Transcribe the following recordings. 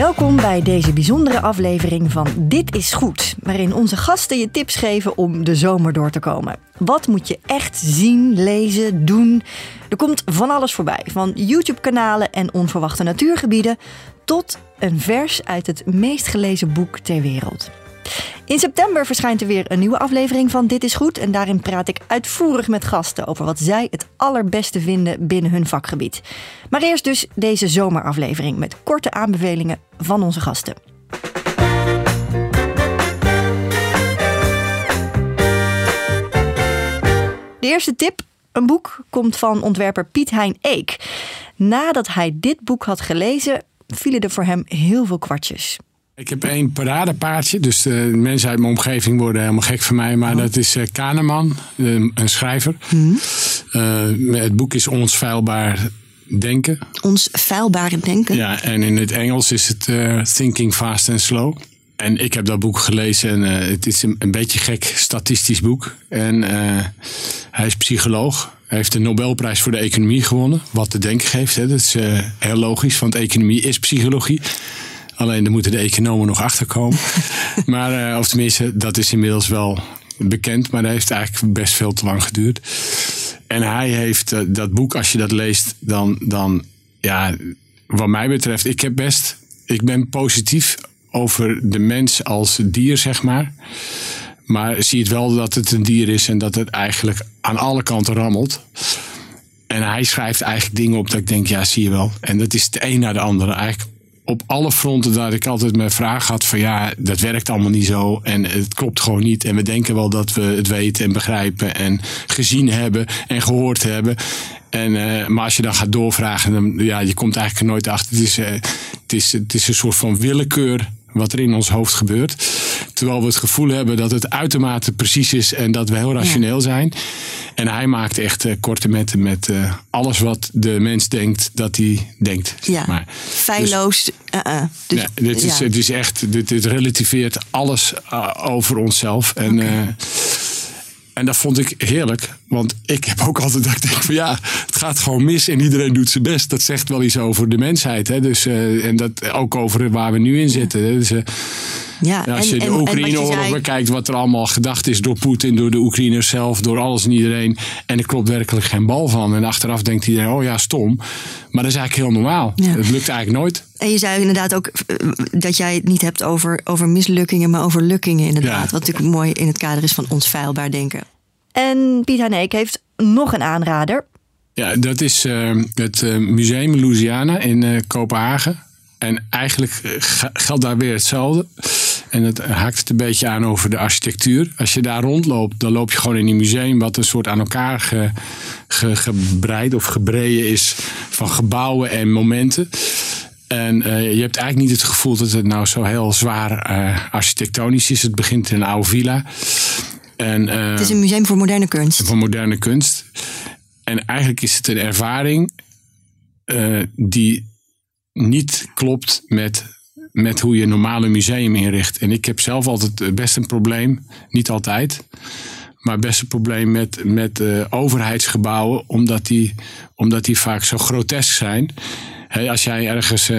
Welkom bij deze bijzondere aflevering van Dit is Goed, waarin onze gasten je tips geven om de zomer door te komen. Wat moet je echt zien, lezen, doen? Er komt van alles voorbij, van YouTube-kanalen en onverwachte natuurgebieden tot een vers uit het meest gelezen boek ter wereld. In september verschijnt er weer een nieuwe aflevering van Dit is Goed. En daarin praat ik uitvoerig met gasten over wat zij het allerbeste vinden binnen hun vakgebied. Maar eerst dus deze zomeraflevering met korte aanbevelingen van onze gasten. De eerste tip. Een boek komt van ontwerper Piet Hein Eek. Nadat hij dit boek had gelezen, vielen er voor hem heel veel kwartjes. Ik heb één paradepaardje, dus de mensen uit mijn omgeving worden helemaal gek van mij. Maar dat is uh, Kahneman, een schrijver. Uh, het boek is Ons Veilbaar Denken. Ons Veilbare Denken? Ja, en in het Engels is het uh, Thinking Fast and Slow. En ik heb dat boek gelezen en het is een, een, beetje gek statistisch boek. En hij is psycholoog. Hij heeft de Nobelprijs voor de economie gewonnen. Wat te denken geeft, hè. dat is heel logisch, want economie is psychologie. Alleen daar moeten de economen nog achter komen. maar, uh, of tenminste, dat is inmiddels wel bekend. Maar dat heeft eigenlijk best veel te lang geduurd. En hij heeft uh, dat boek, als je dat leest, dan, dan, ja, wat mij betreft, ik heb best, ik ben positief over de mens als dier, zeg maar. Maar zie het wel dat het een dier is en dat het eigenlijk aan alle kanten rammelt. En hij schrijft eigenlijk dingen op dat ik denk, ja, zie je wel. En dat is de een naar de andere. Eigenlijk op alle fronten dat ik altijd mijn vraag had van ja, dat werkt allemaal niet zo en het klopt gewoon niet. En we denken wel dat we het weten en begrijpen en gezien hebben en gehoord hebben. En, uh, maar als je dan gaat doorvragen, dan ja, je komt eigenlijk nooit achter. Het is, uh, het is, het is een soort van willekeur wat er in ons hoofd gebeurt. Terwijl we het gevoel hebben dat het uitermate precies is en dat we heel rationeel ja. zijn. En hij maakt echt uh, korte metten met uh, alles wat de mens denkt dat hij denkt. Ja, maar. feilloos. Dus, uh dus, ja, dit, is, ja. dit is echt, dit, dit relativeert alles over onszelf. En, okay. en dat vond ik heerlijk. Want ik heb ook altijd dat ik denk van ja, het gaat gewoon mis en iedereen doet zijn best. Dat zegt wel iets over de mensheid. Hè? Dus, en dat ook over waar we nu in zitten. Hè? Dus, ja, ja, als je en, de Oekraïne-oorlog zei... bekijkt, wat er allemaal gedacht is door Poetin, door de Oekraïners zelf, door alles en iedereen. En er klopt werkelijk geen bal van. En achteraf denkt iedereen, oh ja, stom. Maar dat is eigenlijk heel normaal. Ja. Het lukt eigenlijk nooit. En je zei inderdaad ook dat jij het niet hebt over, over mislukkingen, maar over lukkingen inderdaad. Wat natuurlijk mooi in het kader is van ons feilbaar denken. En Piet Haneek heeft nog een aanrader. Ja, dat is uh, het uh, Museum Louisiana in uh, Kopenhagen. En eigenlijk geldt daar weer hetzelfde. En het haakt het een beetje aan over de architectuur. Als je daar rondloopt, dan loop je gewoon in een museum wat een soort aan elkaar ge, ge, gebreid of gebreien is van gebouwen en momenten. En je hebt eigenlijk niet het gevoel dat het nou zo heel zwaar architectonisch is. Het begint in een oude villa. En, uh, het is een museum voor moderne kunst. Voor moderne kunst. En eigenlijk is het een ervaring die niet klopt met met hoe je een normale museum inricht. En ik heb zelf altijd best een probleem, niet altijd, maar best een probleem met, met uh, overheidsgebouwen, omdat die, omdat die vaak zo grotesk zijn. Hey, als jij ergens uh,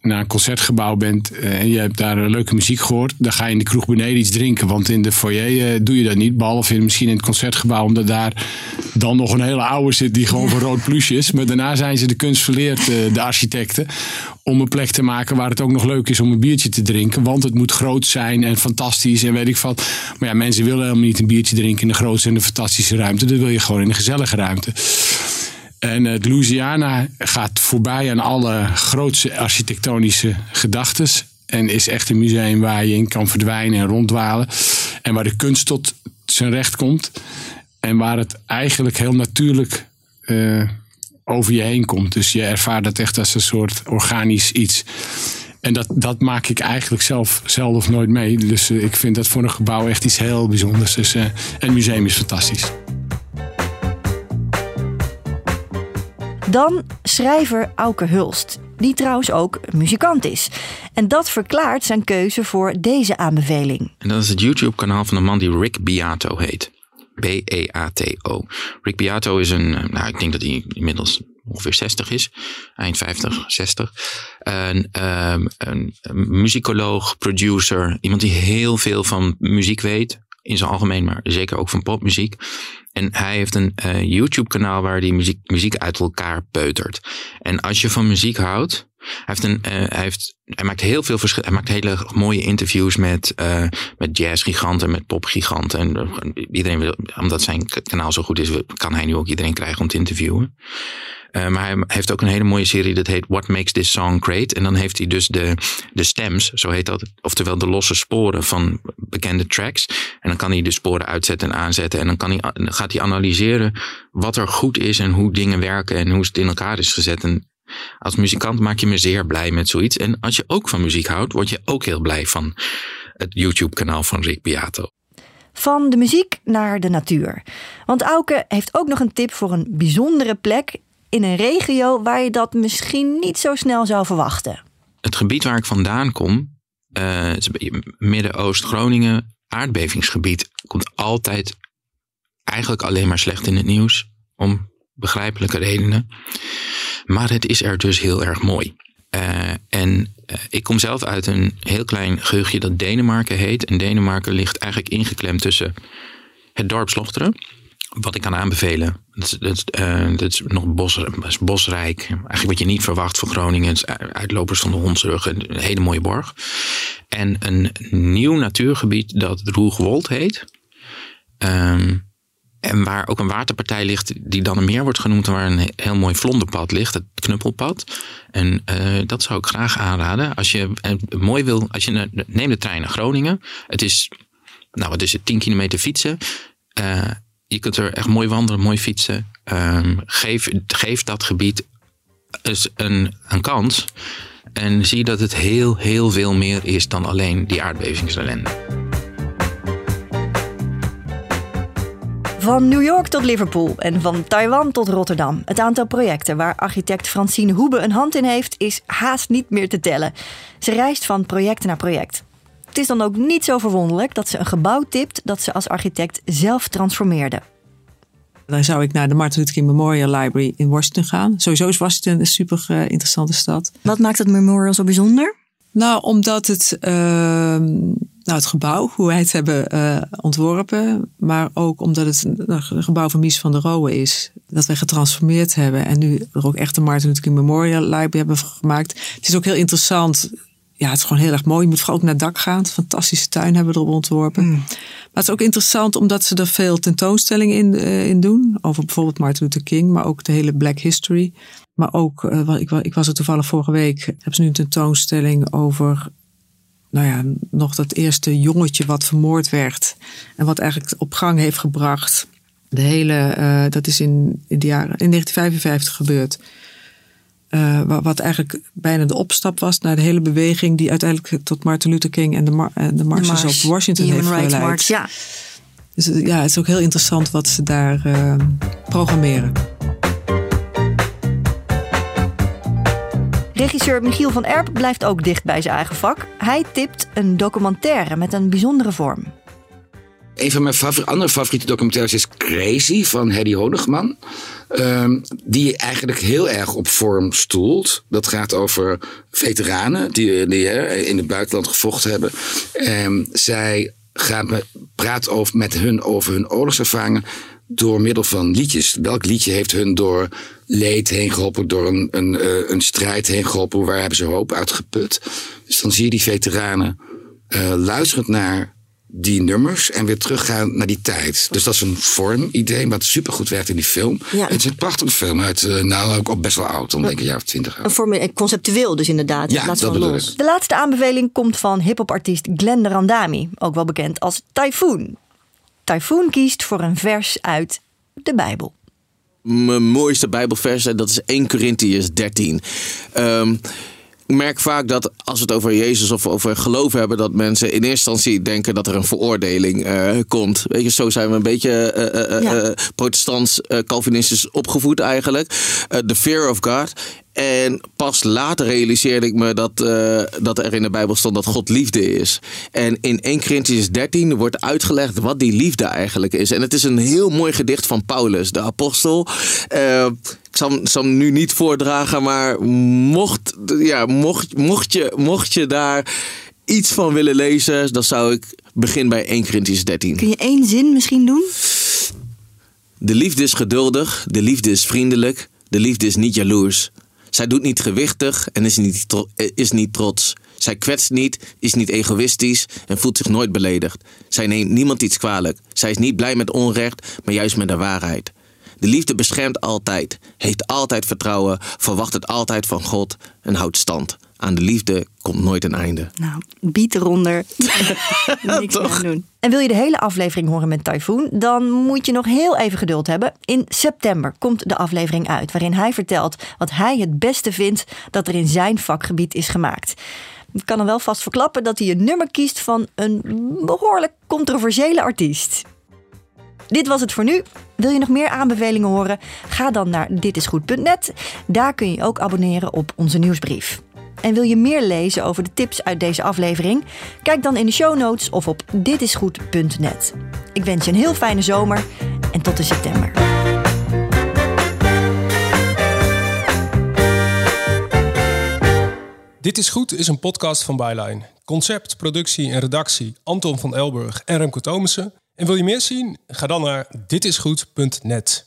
naar een concertgebouw bent uh, en je hebt daar leuke muziek gehoord, dan ga je in de kroeg beneden iets drinken. Want in de foyer uh, doe je dat niet. Behalve in, misschien in het concertgebouw, omdat daar dan nog een hele oude zit die gewoon van rood plusje is. Maar daarna zijn ze de kunst verleerd, de architecten, om een plek te maken waar het ook nog leuk is om een biertje te drinken. Want het moet groot zijn en fantastisch en weet ik wat. Maar ja, mensen willen helemaal niet een biertje drinken in de grootste en de fantastische ruimte. Dat wil je gewoon in een gezellige ruimte. En het Louisiana gaat voorbij aan alle grootste architectonische gedachten. En is echt een museum waar je in kan verdwijnen en rondwalen. En waar de kunst tot zijn recht komt. En waar het eigenlijk heel natuurlijk uh, over je heen komt. Dus je ervaart het echt als een soort organisch iets. En dat, dat maak ik eigenlijk zelf zelf nooit mee. Dus uh, ik vind dat voor een gebouw echt iets heel bijzonders. Dus, uh, en het museum is fantastisch. Dan schrijver Auke Hulst, die trouwens ook muzikant is. En dat verklaart zijn keuze voor deze aanbeveling. En dat is het YouTube-kanaal van een man die Rick Beato heet. B-E-A-T-O. Rick Beato is een, nou ik denk dat hij inmiddels ongeveer 60 is, eind 50, 60. Een, um, een muzikoloog, producer, iemand die heel veel van muziek weet, in zijn algemeen, maar zeker ook van popmuziek. En hij heeft een uh, YouTube-kanaal waar hij muziek, muziek uit elkaar peutert. En als je van muziek houdt, hij, heeft een, hij, heeft, hij maakt heel veel verschil. Hij maakt hele mooie interviews met, uh, met jazzgiganten, met popgiganten. En iedereen wil, omdat zijn kanaal zo goed is, kan hij nu ook iedereen krijgen om te interviewen. Maar hij heeft ook een hele mooie serie dat heet What Makes This Song Great. En dan heeft hij dus de, de stems, zo heet dat. Oftewel de losse sporen van bekende tracks. En dan kan hij de sporen uitzetten en aanzetten. En dan kan hij, gaat hij analyseren wat er goed is en hoe dingen werken en hoe het in elkaar is gezet. En als muzikant maak je me zeer blij met zoiets. En als je ook van muziek houdt, word je ook heel blij van het YouTube-kanaal van Rick Beato. Van de muziek naar de natuur. Want Auke heeft ook nog een tip voor een bijzondere plek in een regio waar je dat misschien niet zo snel zou verwachten. Het gebied waar ik vandaan kom, uh, Midden-Oost-Groningen, aardbevingsgebied, komt altijd eigenlijk alleen maar slecht in het nieuws. Om begrijpelijke redenen. Maar het is er dus heel erg mooi. Uh, en uh, ik kom zelf uit een heel klein gehuchtje dat Denemarken heet. En Denemarken ligt eigenlijk ingeklemd tussen het dorp Slochteren. Wat ik kan aanbevelen. Dat is, dat is nog is bosrijk. Eigenlijk wat je niet verwacht voor Groningen. Uitlopers van de Hondsrug. Een hele mooie borg. En een nieuw natuurgebied dat Roegwold heet. Um, en waar ook een waterpartij ligt, die dan een meer wordt genoemd, waar een heel mooi vlonderpad ligt, het knuppelpad. En uh, dat zou ik graag aanraden. Als je uh, mooi wil, als je neem de trein naar Groningen. Het is, nou wat is het, 10 kilometer fietsen. Uh, je kunt er echt mooi wandelen, mooi fietsen. Um, geef, geef dat gebied eens een, een kans. En zie dat het heel, heel veel meer is dan alleen die aardbevingsellende. Van New York tot Liverpool en van Taiwan tot Rotterdam. Het aantal projecten waar architect Francine Hoebe een hand in heeft, is haast niet meer te tellen. Ze reist van project naar project. Het is dan ook niet zo verwonderlijk dat ze een gebouw tipt dat ze als architect zelf transformeerde. Dan zou ik naar de Martin Luther King Memorial Library in Washington gaan. Sowieso is Washington een super uh, interessante stad. Wat maakt het memorial zo bijzonder? Nou, omdat het, uh, nou, het gebouw, hoe wij het hebben uh, ontworpen, maar ook omdat het een, gebouw van Mies van der Rohe is, dat wij getransformeerd hebben en nu er ook echt een Martin Luther King Memorial Library hebben gemaakt. Het is ook heel interessant. Ja, het is gewoon heel erg mooi. Je moet vooral ook naar het dak gaan. Een fantastische tuin hebben we erop ontworpen. Mm. Maar het is ook interessant omdat ze er veel tentoonstellingen in, uh, in doen. Over bijvoorbeeld Martin Luther King, maar ook de hele Black History. Maar ook, uh, ik, ik, was er toevallig vorige week, hebben ze nu een tentoonstelling over, nou ja, nog dat eerste jongetje wat vermoord werd. En wat eigenlijk op gang heeft gebracht. De hele, uh, dat is in, in de jaren, in 1955 gebeurd. Uh, wat eigenlijk bijna de opstap was naar de hele beweging die uiteindelijk tot Martin Luther King en de, mar en de marches de mars, op Washington heeft geleid. March, ja. Dus ja, het is ook heel interessant wat ze daar uh, programmeren. Regisseur Michiel van Erp blijft ook dicht bij zijn eigen vak. Hij tipt een documentaire met een bijzondere vorm. Een van mijn andere favoriete documentaires is Crazy van Hedy Honigman. Um, die eigenlijk heel erg op vorm stoelt. Dat gaat over veteranen die, die in het buitenland gevochten hebben. Um, zij gaan praten over, met hun over hun oorlogservaringen door middel van liedjes. Welk liedje heeft hun door leed heen geholpen, door een, een, uh, een strijd heen geholpen? Waar hebben ze hoop uitgeput? Dus dan zie je die veteranen uh, luisterend naar die nummers en weer teruggaan naar die tijd. Dus dat is een vormidee, wat supergoed werkt in die film. Ja. Het is een prachtige film uit, uh, nou ook best wel oud, dan denk ik een jaar of twintig. Een vorm, conceptueel dus inderdaad. Ja, dat bedoel los. ik. De laatste aanbeveling komt van hiphopartiest Glenn Randami, ook wel bekend als Typhoon. Typhoon kiest voor een vers uit de Bijbel. Mijn mooiste Bijbelvers, dat is 1 Corinthians 13. Um, ik merk vaak dat als we het over Jezus of over geloof hebben, dat mensen in eerste instantie denken dat er een veroordeling uh, komt. Weet je, zo zijn we een beetje uh, uh, ja. protestants, Calvinistisch opgevoed eigenlijk. The fear of God. En pas later realiseerde ik me dat, eh, dat er in de Bijbel stond dat God liefde is. En in 1 Corinthians 13 wordt uitgelegd wat die liefde eigenlijk is. En het is een heel mooi gedicht van Paulus, de apostel. Uh, ik zal, zal, hem nu niet voordragen, maar mocht, ja, mocht, mocht, je, mocht je daar iets van willen lezen, dan zou ik beginnen bij 1 Corinthians 13. Kun je één zin misschien doen? De liefde is geduldig, de liefde is vriendelijk, de liefde is niet jaloers. Zij doet niet gewichtig en is niet, is niet trots. Zij kwetst niet, is niet egoïstisch en voelt zich nooit beledigd. Zij neemt niemand iets kwalijk. Zij is niet blij met onrecht, maar juist met de waarheid. De liefde beschermt altijd, heeft altijd vertrouwen, verwacht het altijd van God en houdt stand. Aan de liefde komt nooit een einde. Nou, bied eronder. Niks meer doen. En wil je de hele aflevering horen met Typhoon? Dan moet je nog heel even geduld hebben. In september komt de aflevering uit, waarin hij vertelt wat hij het beste vindt dat er in zijn vakgebied is gemaakt. Ik kan dan wel vast verklappen dat hij een nummer kiest van een behoorlijk controversiële artiest. Dit was het voor nu. Wil je nog meer aanbevelingen horen? Ga dan naar ditisgoed.net. Daar kun je ook abonneren op onze nieuwsbrief. En wil je meer lezen over de tips uit deze aflevering? Kijk dan in de show notes of op ditisgoed.net. Ik wens je een heel fijne zomer en tot in september. Dit is Goed is een podcast van Byline. Concept, productie en redactie Anton van Elburg en Remco Thomessen. En wil je meer zien? Ga dan naar ditisgoed.net.